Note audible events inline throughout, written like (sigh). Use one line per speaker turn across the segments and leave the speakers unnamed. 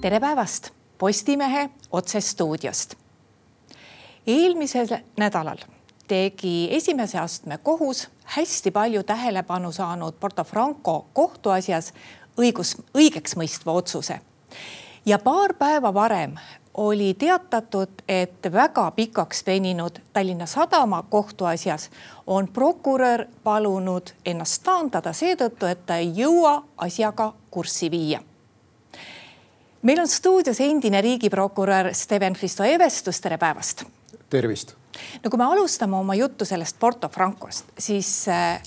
tere päevast Postimehe otsestuudiost. eelmisel nädalal tegi esimese astme kohus hästi palju tähelepanu saanud Porto Franco kohtuasjas õigus, õigeks mõistva otsuse. ja paar päeva varem oli teatatud, et väga pikaks veninud Tallinna Sadama kohtuasjas on prokurör palunud ennast taandada seetõttu, et ta ei jõua asjaga kurssi viia. meil on stuudios endine riigiprokurör Steven-Hristo Evestus, tere päevast.
tervist.
no kui me alustame oma juttu sellest Porto Francost, siis äh,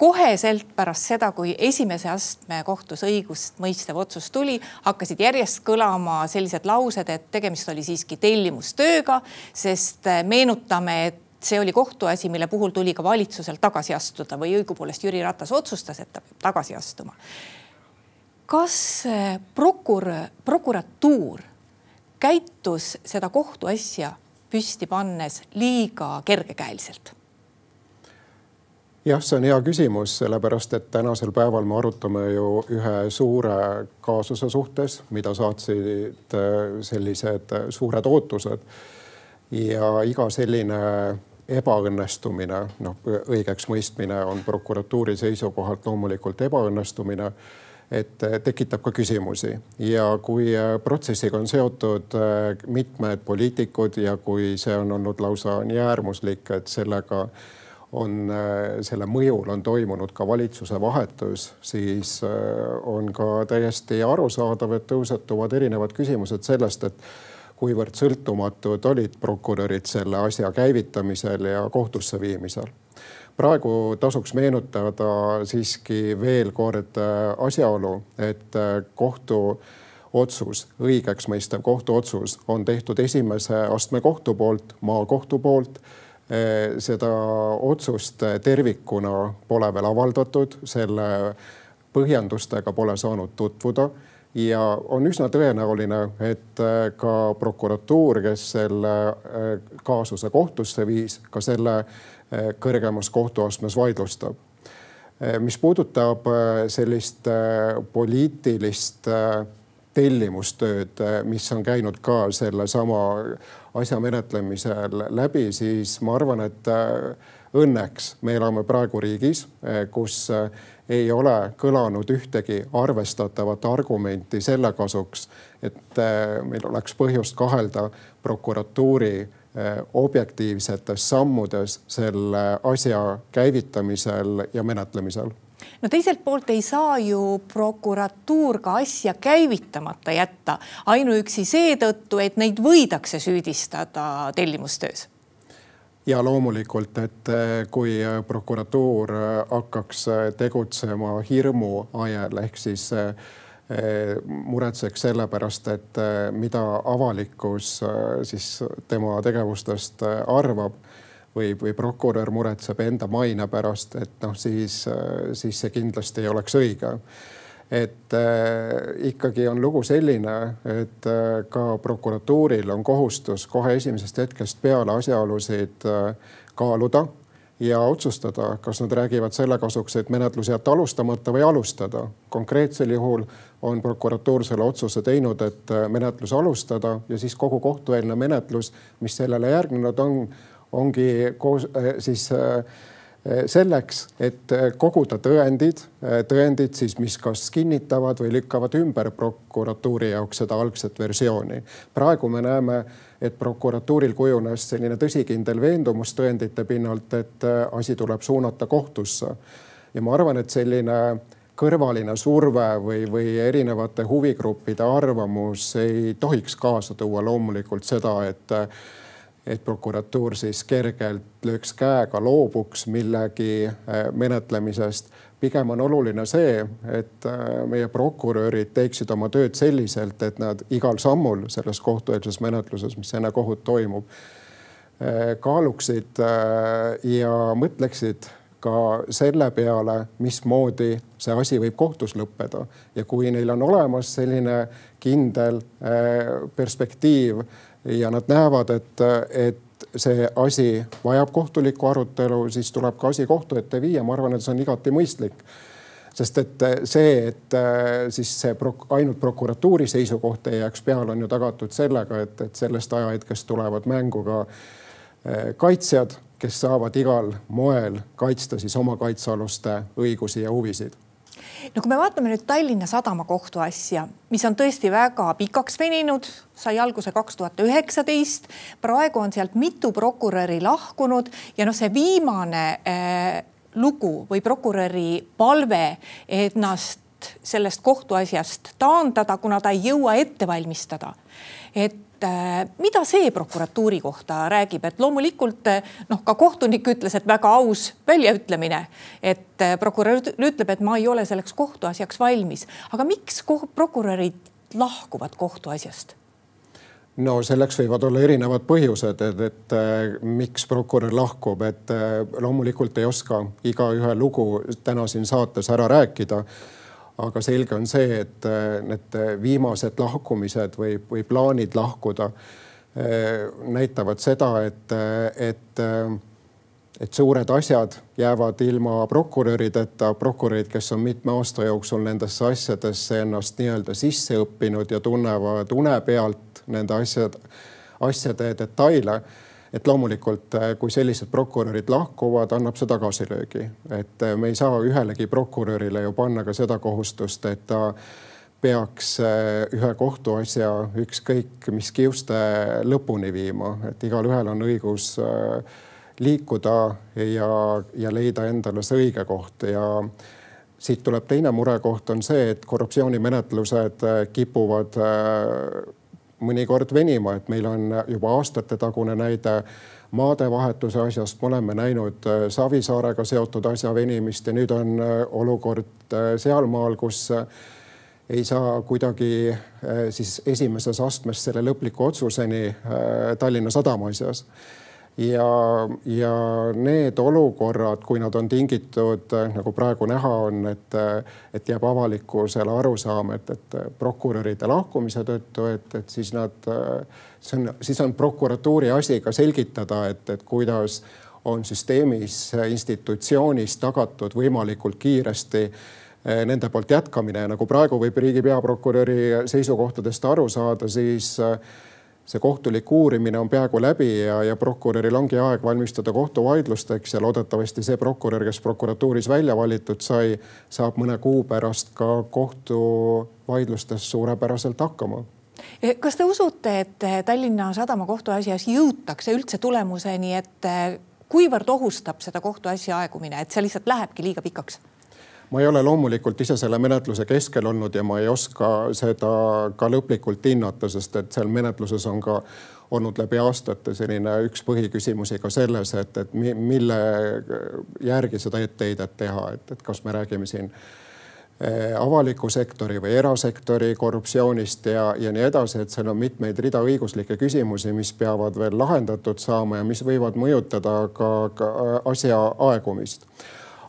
koheselt pärast seda, kui esimese astme kohtus õigust mõistev otsus tuli, hakkasid järjest kõlama sellised laused, et tegemist oli siiski tellimustööga, sest äh, meenutame, et see oli kohtuasi, mille puhul tuli ka valitsusel tagasi astuda või õigupoolest Jüri Ratas otsustas, et ta peab tagasi astuma. kas äh, prokurör, prokuratuur käitus seda kohtuasja püsti pannes liiga kergekäeliselt?
Jah, see on hea küsimus, sellepärast et tänasel päeval me arutame ju ühe suure kaasuse suhtes, mida saatsid äh, sellised suured ootused. ja iga selline ebaõnnestumine, noh, õigeks mõistmine on prokuratuuri seisukohalt loomulikult ebaõnnestumine et tekitab ka küsimusi ja kui äh, protsessiga on seotud äh, mitmed poliitikud ja kui see on olnud lausa nii äärmuslik, et sellega äh, on äh, selle mõjul on toimunud ka valitsuse vahetus, siis äh, on ka täiesti arusaadav, et tõusetuvad erinevad küsimused sellest, et kuivõrd sõltumatud olid prokurörid selle asja käivitamisel ja kohtusse viimisel. praegu tasuks meenutada siiski veel kord äh, asjaolu, et kohtu otsus, õigeks mõistev kohtuotsus on tehtud esimese astme kohtu poolt, maakohtu poolt seda otsust tervikuna pole veel avaldatud, selle põhjendustega pole saanud tutvuda ja on üsna tõenäoline, et eh, ka prokuratuur, kes selle eh, kaasuse kohtusse viis, ka selle kõrgemas kohtuastmes vaidlustab. mis puudutab sellist poliitilist tellimustööd, mis on käinud ka sellesama asja menetlemisel läbi, siis ma arvan, et äh, õnneks me elame praegu riigis, äh, kus ei ole kõlanud ühtegi arvestatavat argumenti selle kasuks, et meil oleks põhjust kahelda prokuratuuri objektiivsetes sammudes selle asja käivitamisel ja menetlemisel
no teiselt poolt ei saa ju prokuratuur ka asja käivitamata jätta ainuüksi seetõttu, et neid võidakse süüdistada tellimustöös.
Ja loomulikult, et eh, kui prokuratuur hakkaks tegutsema hirmu ajel ehk siis eh, muretseks selle pärast, et eh, mida avalikkus siis tema tegevustest arvab või, või prokurör muretseb enda maine pärast, et noh, siis, siis see kindlasti ei oleks õige. et äh, ikkagi on lugu selline, et äh, ka prokuratuuril on kohustus kohe esimesest hetkest peale asjaolusid äh, kaaluda ja otsustada, kas nad räägivad selle kasuks, et menetlus jätta alustamata või alustada. konkreetsel juhul on prokuratuur selle otsuse teinud, et äh, menetlus alustada ja siis kogu kohtueelne menetlus, mis sellele järgnenud on ongi koos äh, siis äh, selleks, et koguda tõendid, äh, tõendid siis, mis kas kinnitavad või lükkavad ümber prokuratuuri jaoks seda algset versiooni. praegu me näeme, et prokuratuuril kujunes selline tõsikindel veendumus tõendite pinnalt, et asi tuleb suunata kohtusse. ja ma arvan, et selline kõrvaline surve või, või erinevate huvigruppide arvamus ei tohiks kaasa tuua loomulikult seda, et et prokuratuur siis kergelt lööks käega, loobuks millegi äh, menetlemisest. pigem on oluline see, et äh, meie prokurörid teeksid oma tööd selliselt, et nad igal sammul selles kohtueelses menetluses, mis enne kohut toimub, äh, kaaluksid ja mõtleksid ka selle peale, mismoodi see asi võib kohtus lõppeda ja kui neil on olemas selline kindel perspektiiv ja nad näevad, et, et see asi vajab kohtulikku arutelu, siis tuleb ka asi kohtu ette viia. ma arvan, et see on igati mõistlik. sest et see, et siis see prok ainult prokuratuuri seisukoht ei jääks peale, on ju tagatud sellega, et, et sellest ajahetkest tulevad mängu ka kaitsjad, kes saavad igal moel kaitsta siis oma kaitsealuste õigusi ja huvisid
no kui me vaatame nüüd Tallinna Sadama kohtuasja, mis on tõesti väga pikaks veninud, sai alguse kaks tuhat üheksateist, praegu on sealt mitu prokuröri lahkunud ja noh, see viimane äh, lugu või prokuröri palve ennast sellest kohtuasjast taandada, kuna ta ei jõua ette valmistada. et Äh, mida see prokuratuuri kohta räägib, et loomulikult äh, noh, ka kohtunik ütles, et väga aus väljaütlemine, et äh, prokurör ütleb, et ma ei ole selleks kohtuasjaks valmis, aga miks prokurörid lahkuvad kohtuasjast?
no selleks võivad olla erinevad põhjused, et, et miks prokurör lahkub, et loomulikult ei oska igaühe lugu täna siin saates ära rääkida aga selge on see, et äh, need viimased lahkumised või, või plaanid lahkuda äh, näitavad seda, et, äh, et, et suured asjad jäävad ilma prokurörideta, prokurörid, kes on mitme aasta jooksul nendesse asjadesse ennast nii-öelda sisse õppinud ja tunnevad une pealt nende asjade, asjade detaile et loomulikult, äh, kui sellised prokurörid lahkuvad, annab see tagasilöögi, et äh, me ei saa ühelegi prokurörile ju panna ka seda kohustust, et ta peaks äh, ühe kohtuasja ükskõik mis kiuste lõpuni viima, et igalühel on õigus liikuda ja, ja leida endale see õige koht. Ja siit tuleb teine murekoht on see, et korruptsioonimenetlused kipuvad mõnikord venima, et meil on juba aastatetagune näide maadevahetuse asjast, me oleme näinud äh, Savisaarega seotud asja venimist ja nüüd on äh, olukord äh, sealmaal, kus ei saa kuidagi siis esimeses astmes selle lõpliku otsuseni Tallinna Sadama asjas ja, ja need olukorrad, kui nad on tingitud, nagu praegu näha on, et, et jääb avalikkusele arusaam, et, et prokuröride lahkumise tõttu, et, et siis nad, see on, siis on prokuratuuri asi ka selgitada, et, et kuidas on süsteemis, institutsioonis tagatud võimalikult kiiresti eh, nende poolt jätkamine. Nagu praegu võib riigi peaprokuröri seisukohtadest aru saada, siis äh, see kohtulik uurimine on peaaegu läbi ja, ja prokuröril ongi aeg valmistada kohtuvaidlusteks ja loodetavasti see prokurör, kes prokuratuuris välja valitud sai, saab mõne kuu pärast ka kohtuvaidlustes suurepäraselt hakkama
kas te usute, et Tallinna Sadama kohtuasjas jõutakse üldse tulemuseni, et kuivõrd ohustab seda kohtuasja aegumine, et see lihtsalt lähebki liiga pikaks?
Ma ei ole loomulikult ise selle menetluse keskel olnud ja ma ei oska seda ka lõplikult hinnata, sest et seal menetluses on ka olnud läbi aastate selline üks põhiküsimusi ka selles, et, et mille järgi seda etteheidet teha, et, et kas me räägime siin eh, avaliku sektori või erasektori korruptsioonist ja, ja nii edasi, et seal on mitmeid rida õiguslikke küsimusi, mis peavad veel lahendatud saama ja mis võivad mõjutada ka, ka asja aegumist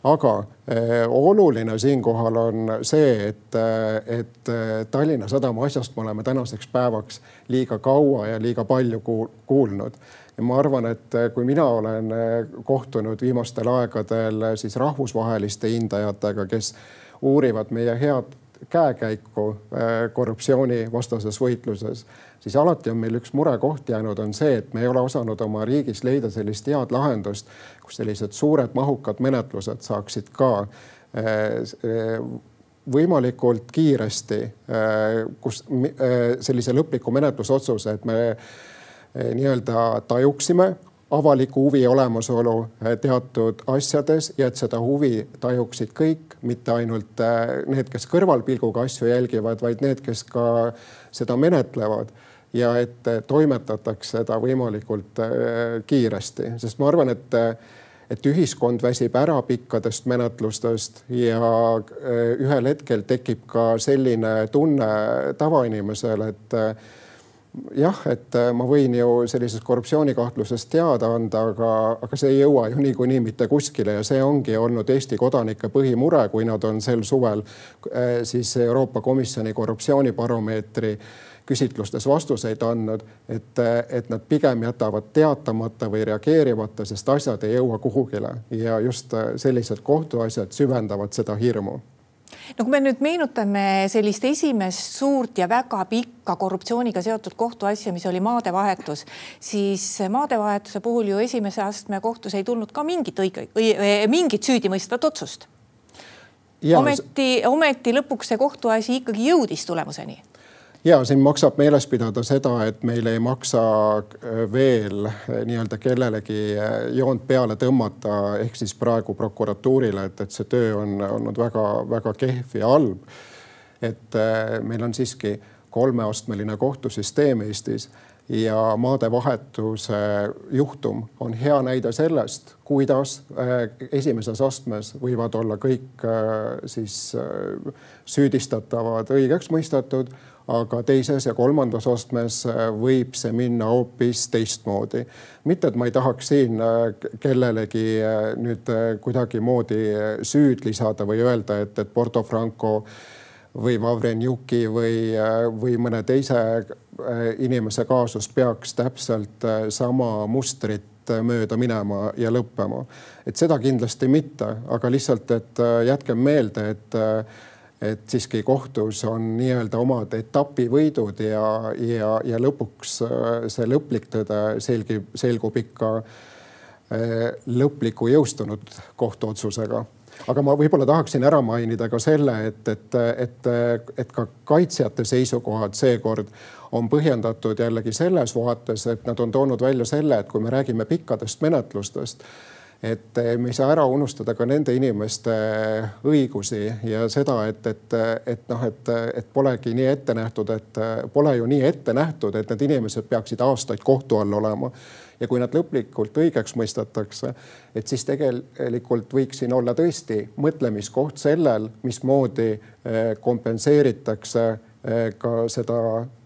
aga eh, oluline siinkohal on see, et, eh, et eh, Tallinna Sadama asjast me oleme tänaseks päevaks liiga kaua ja liiga palju kuulnud. Ja ma arvan, et kui mina olen kohtunud viimastel aegadel siis rahvusvaheliste hindajatega, kes uurivad meie head käekäiku korruptsioonivastases võitluses siis alati on meil üks murekoht jäänud, on see, et me ei ole osanud oma riigis leida sellist head lahendust, kus sellised suured mahukad menetlused saaksid ka eh, võimalikult kiiresti, kus sellise lõpliku menetlusotsuse, et me nii-öelda tajuksime avaliku huvi olemasolu teatud asjades ja et seda huvi tajuksid kõik, mitte ainult need, kes kõrvalpilguga asju jälgivad, vaid need, kes ka seda menetlevad ja et toimetatakse seda võimalikult kiiresti, sest ma arvan, et et ühiskond väsib ära pikkadest menetlustest ja ühel hetkel tekib ka selline tunne tavainimesel, et jah, et ma võin ju sellisest korruptsioonikahtlusest teada anda, aga, aga see ei jõua ju niikuinii mitte kuskile ja see ongi olnud Eesti kodanike põhimure, kui nad on sel suvel siis Euroopa Komisjoni korruptsioonibaromeetri küsitlustes vastuseid andnud, et, et nad pigem jätavad teatamata või reageerimata, sest asjad ei jõua kuhugile. Ja just sellised kohtuasjad süvendavad seda hirmu
no kui me nüüd meenutame sellist esimest suurt ja väga pikka korruptsiooniga seotud kohtuasja, mis oli maadevahetus, siis maadevahetuse puhul ju esimese astme kohtus ei tulnud ka mingit õige, mingit süüdimõistvat otsust. ometi, ometi lõpuks see kohtuasi ikkagi jõudis tulemuseni
ja siin maksab meeles pidada seda, et meil ei maksa äh, veel äh, nii-öelda kellelegi äh, joont peale tõmmata, ehk siis praegu prokuratuurile, et, et see töö on olnud väga-väga kehv ja halb. et meil on siiski kolmeastmeline kohtusüsteem Eestis ja maadevahetuse juhtum on hea näide sellest, kuidas esimeses astmes võivad olla kõik siis süüdistatavad õigeks mõistetud aga teises ja kolmandas astmes äh, võib see minna hoopis teistmoodi. mitte, et ma ei tahaks siin äh, kellelegi äh, nüüd kuidagimoodi süüd lisada või öelda, et, et Porto Franco või Vavrenjuki või, või mõne teise inimese kaasus peaks täpselt sama mustrit mööda minema ja lõppema. et seda kindlasti mitte, aga lihtsalt, et jätkem meelde, et et siiski kohtus on nii-öelda omad etapivõidud ja, ja, ja lõpuks äh, see lõplik tõde selgib, selgub ikka äh, lõpliku jõustunud kohtuotsusega. Aga ma võib-olla tahaksin ära mainida ka selle, et, et, et, et ka kaitsjate seisukohad seekord on põhjendatud jällegi selles vaates, et nad on toonud välja selle, et kui me räägime pikkadest menetlustest et eh, me ei saa ära unustada ka nende inimeste õigusi ja seda, et, et, et noh, et, et polegi nii ette nähtud, et pole ju nii ette nähtud, et need inimesed peaksid aastaid kohtu all olema. ja kui nad lõplikult õigeks mõistetakse, et siis tegelikult võiks siin olla tõesti mõtlemiskoht sellel, mismoodi eh, kompenseeritakse Eh, ka seda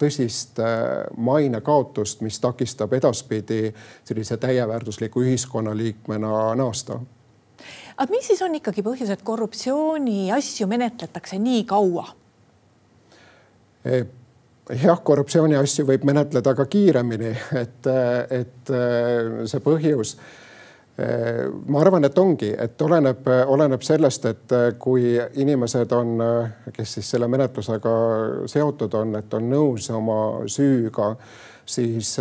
tõsist eh, mainekaotust, mis takistab edaspidi sellise täieväärtusliku ühiskonnaliikmena naasta.
aga mis siis on ikkagi põhjus, et korruptsiooniasju menetletakse nii kaua?
Eh, jah, korruptsiooniasju võib menetleda ka kiiremini, et, et see põhjus ma arvan, et ongi, et oleneb, oleneb sellest, et äh, kui inimesed on, äh, kes siis selle menetlusega seotud on, et on nõus oma süüga, siis,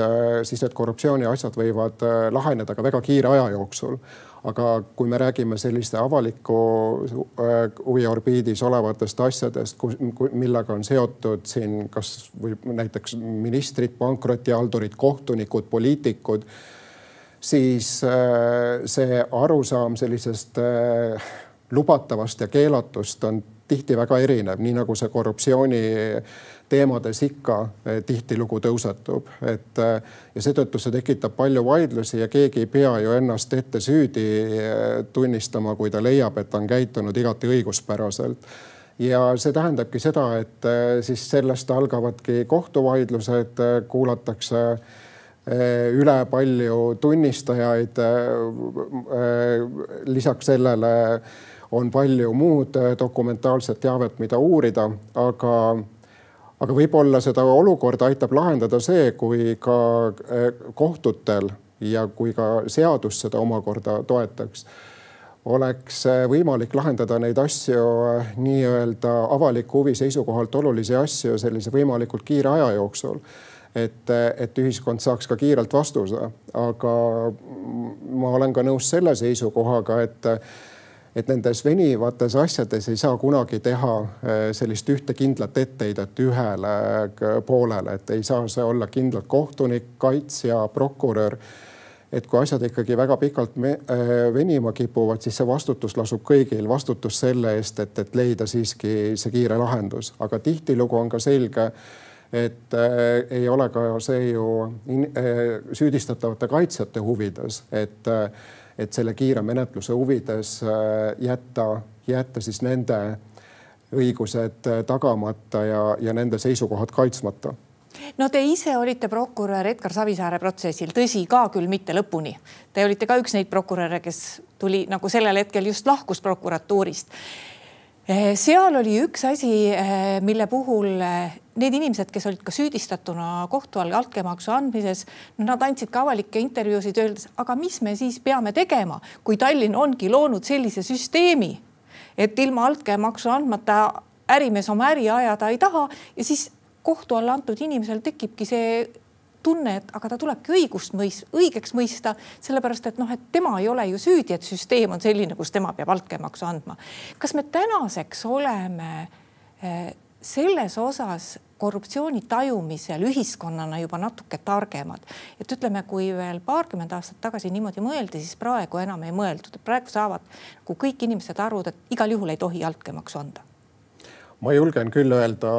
siis need korruptsiooniasjad võivad laheneda ka väga kiire aja jooksul. Aga kui me räägime selliste avaliku huvi orbiidis olevatest asjadest, millega on seotud siin kas või näiteks ministrid, pankrotihaldurid, kohtunikud, poliitikud siis äh, see arusaam sellisest äh, lubatavast ja keelatust on tihti väga erinev, nii nagu see korruptsiooni teemades ikka äh, tihtilugu tõusetub, et ja seetõttu see tekitab palju vaidlusi ja keegi ei pea ju ennast ette süüdi tunnistama, kui ta leiab, et ta on käitunud igati õiguspäraselt. Ja see tähendabki seda, et siis sellest algavadki kohtuvaidlused, kuulatakse üle palju tunnistajaid. Eh, eh, lisaks sellele on palju muud dokumentaalset teavet, mida uurida, aga, aga võib-olla seda olukorda aitab lahendada see, kui ka kohtutel ja kui ka seadus seda omakorda toetaks oleks võimalik lahendada neid asju nii-öelda avaliku huvi seisukohalt olulisi asju sellise võimalikult kiire aja jooksul et, et ühiskond saaks ka kiirelt vastuse. aga ma olen ka nõus selle seisukohaga, et, et nendes venivates asjades ei saa kunagi teha eh, sellist ühte kindlat etteheidet ühele eh, poolele, et ei saa see olla kindlalt kohtunik, kaitsja, prokurör. Et kui asjad ikkagi väga pikalt me, äh, venima kipuvad, siis see vastutus lasub kõigil, vastutus selle eest, et, et leida siiski see kiire lahendus, aga tihtilugu on ka selge et äh, ei ole ka see ju in, äh, süüdistatavate kaitsjate huvides, et äh,, et selle kiire menetluse huvides äh, jätta, jätta siis nende õigused äh, tagamata ja, ja nende seisukohad kaitsmata
no te ise olite prokurör Edgar Savisaare protsessil, tõsi, ka küll mitte lõpuni. Te olite ka üks neid prokuröre, kes tuli nagu sellel hetkel just lahkus prokuratuurist Eh, seal oli üks asi, eh, mille puhul need inimesed, kes olid ka süüdistatuna kohtu all altkäemaksu andmises, nad andsid ka avalikke intervjuusid, öeldes, aga mis me siis peame tegema, kui Tallinn ongi loonud sellise süsteemi, et ilma altkäemaksu andmata ärimees oma äri ajada ei taha ja siis kohtu alla antud inimesel tekibki see tunne, et aga ta tulebki õigust mõis-, õigeks mõista, sellepärast et noh, et tema ei ole ju süüdi, et süsteem on selline, kus tema peab altkäemaksu andma. kas me tänaseks oleme eh, selles osas korruptsiooni tajumisel ühiskonnana juba natuke targemad, et ütleme, kui veel paarkümmend aastat tagasi niimoodi mõeldi, siis praegu enam ei mõeldud, praegu saavad nagu kõik inimesed aru, et igal juhul ei tohi altkäemaksu anda.
Ma julgen küll öelda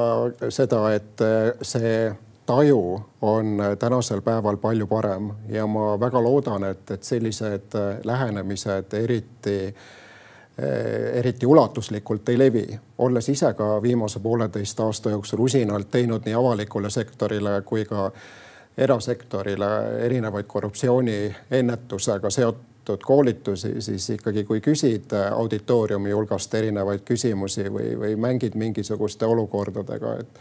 seda, et see taju on tänasel päeval palju parem. Ja ma väga loodan, et, et sellised lähenemised eriti eriti ulatuslikult ei levi, olles ise ka viimase pooleteist aasta jooksul usinalt teinud nii avalikule sektorile kui ka erasektorile erinevaid korruptsiooniennetusega seotud koolitusi, siis ikkagi, kui küsid auditooriumi hulgast erinevaid küsimusi või, või mängid mingisuguste olukordadega, et,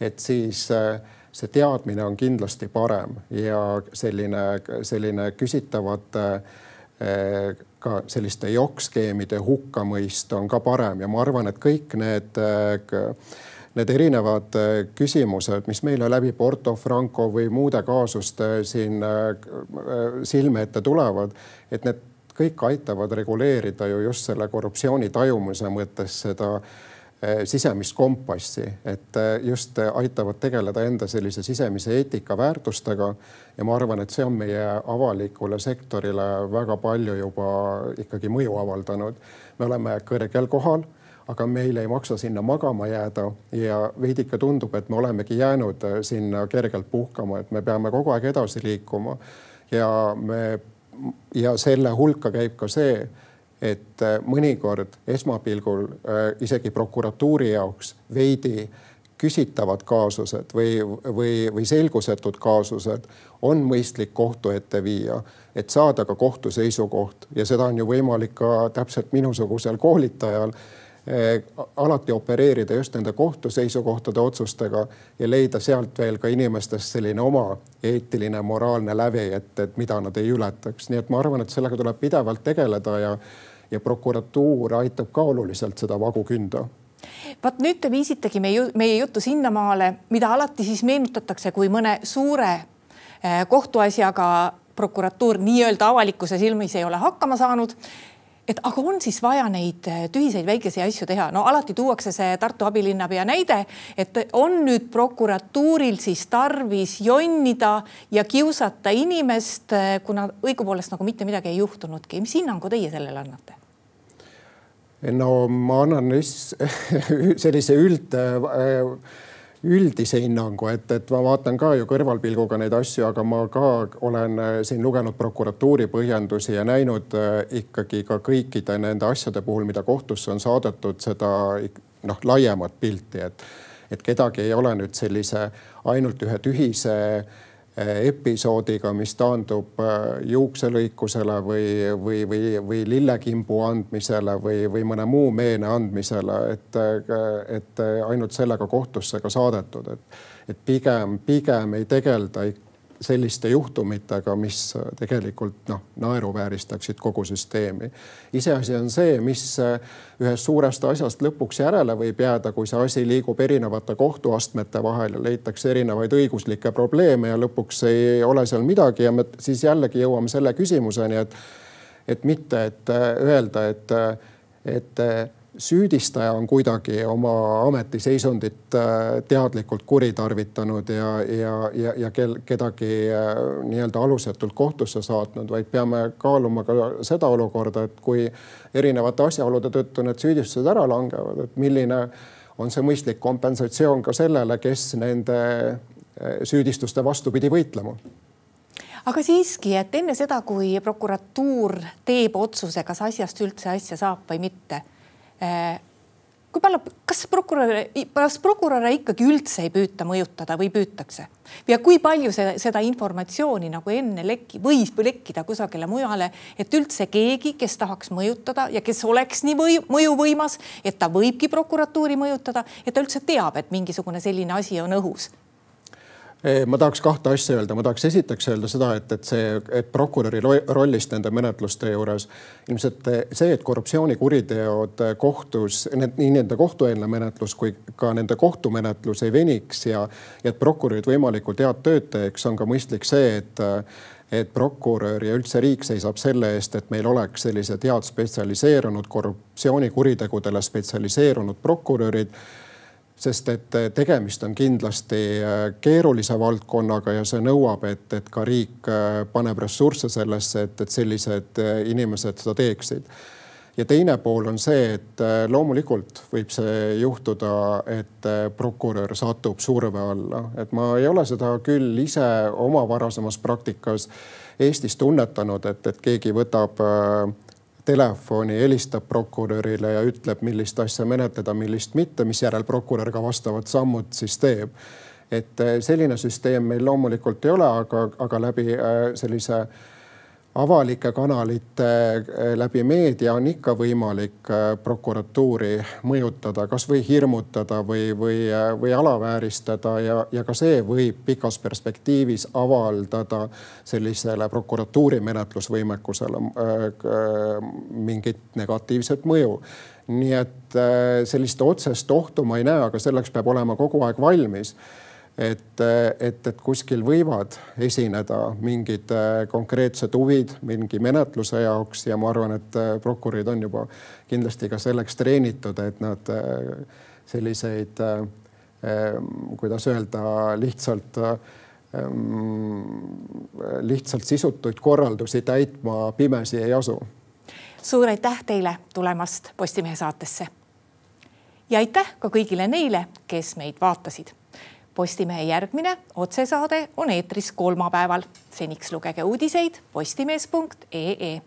et siis äh, see teadmine on kindlasti parem ja selline, selline küsitavate eh, ka selliste jokkskeemide hukkamõist on ka parem. Ja ma arvan, et kõik need, eh, need erinevad eh, küsimused, mis meile läbi Porto Franco või muude kaasuste siin silme ette tulevad, et need kõik aitavad reguleerida ju just selle korruptsiooni tajumuse mõttes seda Eh, sisemist kompassi, et eh, just aitavad tegeleda enda sellise sisemise eetika väärtustega. ja ma arvan, et see on meie avalikule sektorile väga palju juba ikkagi mõju avaldanud. me oleme kõrgel kohal, aga meil ei maksa sinna magama jääda ja veidike tundub, et me olemegi jäänud eh, sinna kergelt puhkama, et me peame kogu aeg edasi liikuma ja me ja selle hulka käib ka see et äh, mõnikord esmapilgul äh, isegi prokuratuuri jaoks veidi küsitavad kaasused või, või, või selgusetud kaasused on mõistlik kohtu ette viia, et saada ka kohtu seisukoht ja seda on ju võimalik ka täpselt minusugusel koolitajal eh, alati opereerida just nende kohtu seisukohtade otsustega ja leida sealt veel ka inimestest selline oma eetiline, moraalne lävi, et, et mida nad ei ületaks. nii et ma arvan, et sellega tuleb pidevalt tegeleda ja ja prokuratuur aitab ka oluliselt seda vagu künda
vaat nüüd te viisitegi meie, meie juttu sinnamaale, mida alati siis meenutatakse, kui mõne suure eh, kohtuasjaga prokuratuur nii-öelda avalikkuse silmis ei ole hakkama saanud et aga on siis vaja neid äh, tühiseid väikesi asju teha, no alati tuuakse see Tartu abilinnapea näide, et on nüüd prokuratuuril siis tarvis jonnida ja kiusata inimest, äh, kuna õigupoolest nagu mitte midagi ei juhtunudki. mis hinnangu teie sellele annate?
No ma annan (laughs) sellise üld üldise hinnangu, et, et ma vaatan ka ju kõrvalpilguga neid asju, aga ma ka olen äh, siin lugenud prokuratuuri põhjendusi ja näinud äh, ikkagi ka kõikide nende asjade puhul, mida kohtusse on saadetud, seda noh, laiemat pilti, et, et kedagi ei ole nüüd sellise ainult ühe tühise äh, episoodiga, mis taandub eh, juukselõikusele või, või, või, või lillekimbu andmisele või, või mõne muu meene andmisele, et, eh, et ainult sellega kohtusse ka saadetud, et, et pigem, pigem ei tegelda ikka selliste juhtumitega, mis tegelikult noh, naeruvääristaksid kogu süsteemi. iseasi on see, mis äh, ühest suurest asjast lõpuks järele võib jääda, kui see asi liigub erinevate kohtuastmete vahel ja leitakse erinevaid õiguslikke probleeme ja lõpuks ei ole seal midagi ja me siis jällegi jõuame selle küsimuseni, et et mitte, et äh, öelda, et, äh, et süüdistaja on kuidagi oma ametiseisundit äh, teadlikult kuritarvitanud ja, ja, ja, ja kel, kedagi äh, nii-öelda alusetult kohtusse saatnud, vaid peame kaaluma ka seda olukorda, et kui erinevate asjaolude tõttu need süüdistused ära langevad, et milline on see mõistlik kompensatsioon ka sellele, kes nende äh, süüdistuste vastu pidi võitlema.
Aga siiski, et enne seda, kui prokuratuur teeb otsuse, kas asjast üldse asja saab või mitte kui palju, kas prokuröre, kas prokuröre ikkagi üldse ei püüta mõjutada või püütakse? ja kui palju see, seda informatsiooni nagu enne lekki, võib lekkida kusagile mujale, et üldse keegi, kes tahaks mõjutada ja kes oleks nii või, mõjuvõimas, et ta võibki prokuratuuri mõjutada, et ta üldse teab, et mingisugune selline asi on õhus
ma tahaks kahte asja öelda, ma tahaks esiteks öelda seda, et, et see, et prokuröri rollist nende menetluste juures ilmselt see, et korruptsioonikuriteod kohtus, nii nende kohtueelne menetlus kui ka nende kohtumenetlus ei veniks ja, ja et prokurörid võimalikult head tööd teeks, on ka mõistlik see, et et prokurör ja üldse riik seisab selle eest, et meil oleks sellised head spetsialiseerunud korruptsioonikuritegudele spetsialiseerunud prokurörid sest et eh, tegemist on kindlasti eh, keerulise valdkonnaga ja see nõuab, et, et ka riik eh, paneb ressursse sellesse, et, et sellised inimesed seda teeksid. ja teine pool on see, et loomulikult võib see juhtuda, et prokurör satub surve alla, et ma ei ole seda küll ise oma varasemas praktikas Eestis tunnetanud, et, et keegi võtab äh, telefoni, helistab prokurörile ja ütleb, millist asja menetleda, millist mitte, misjärel prokurör ka vastavad sammud siis teeb. et eh, selline süsteem meil loomulikult ei ole, aga, aga läbi eh, sellise äh, avalike kanalite eh, läbi meedia on ikka võimalik eh, prokuratuuri mõjutada, kasvõi hirmutada või, või, eh, või alavääristada ja, ja ka see võib pikas perspektiivis avaldada sellisele prokuratuuri menetlusvõimekusele mingit negatiivset mõju. Nii et sellist otsest ohtu ma ei näe, aga selleks peab olema kogu aeg valmis et, et, et kuskil võivad esineda mingid äh, konkreetsed huvid mingi menetluse jaoks ja ma arvan, et äh, prokurörid on juba kindlasti ka selleks treenitud, et nad äh, selliseid, kuidas öelda, lihtsalt lihtsalt sisutuid korraldusi täitma pimesi ei asu.
suur aitäh teile tulemast Postimehe saatesse. ja aitäh ka kõigile neile, kes meid vaatasid Postimehe järgmine otsesaade on eetris kolmapäeval. seniks lugege uudiseid postimees.ee.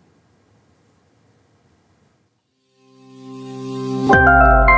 thank you